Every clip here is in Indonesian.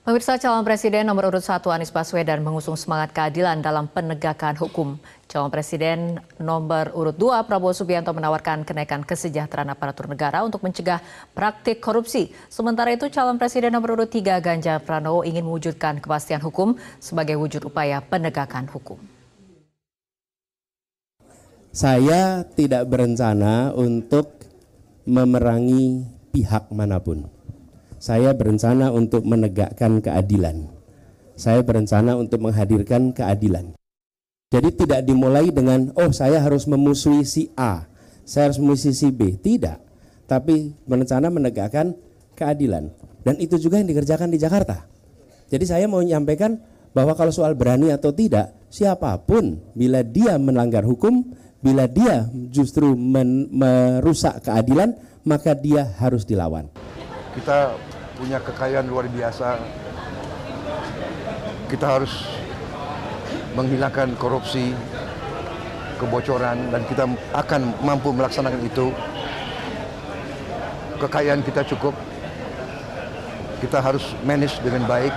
Pemirsa calon presiden nomor urut 1 Anies Baswedan mengusung semangat keadilan dalam penegakan hukum. Calon presiden nomor urut 2 Prabowo Subianto menawarkan kenaikan kesejahteraan aparatur negara untuk mencegah praktik korupsi. Sementara itu calon presiden nomor urut 3 Ganjar Pranowo ingin mewujudkan kepastian hukum sebagai wujud upaya penegakan hukum. Saya tidak berencana untuk memerangi pihak mana pun saya berencana untuk menegakkan keadilan. Saya berencana untuk menghadirkan keadilan. Jadi tidak dimulai dengan, oh saya harus memusuhi si A, saya harus memusuhi si B. Tidak. Tapi berencana menegakkan keadilan. Dan itu juga yang dikerjakan di Jakarta. Jadi saya mau menyampaikan bahwa kalau soal berani atau tidak, siapa pun bila dia melanggar hukum, bila dia justru merusak keadilan, maka dia harus dilawan. Kita punya kekayaan luar biasa. Kita harus menghilangkan korupsi, kebocoran, dan kita akan mampu melaksanakan itu. Kekayaan kita cukup, kita harus manage dengan baik,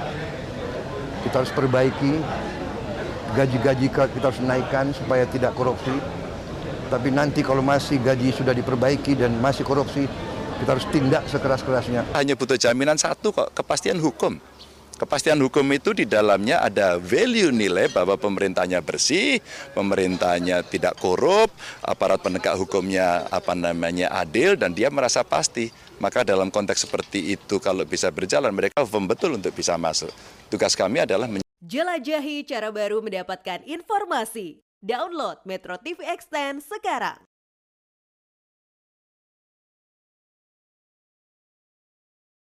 kita harus perbaiki, gaji-gaji kita harus naikkan supaya tidak korupsi. Tapi nanti kalau masih gaji sudah diperbaiki dan masih korupsi, kita harus tindak sekeras-kerasnya. Hanya butuh jaminan satu kok, kepastian hukum. Kepastian hukum itu di dalamnya ada value nilai bahwa pemerintahnya bersih, pemerintahnya tidak korup, aparat penegak hukumnya apa namanya adil dan dia merasa pasti. Maka dalam konteks seperti itu kalau bisa berjalan mereka firm betul untuk bisa masuk. Tugas kami adalah Jelajahi cara baru mendapatkan informasi. Download Metro TV Extend sekarang.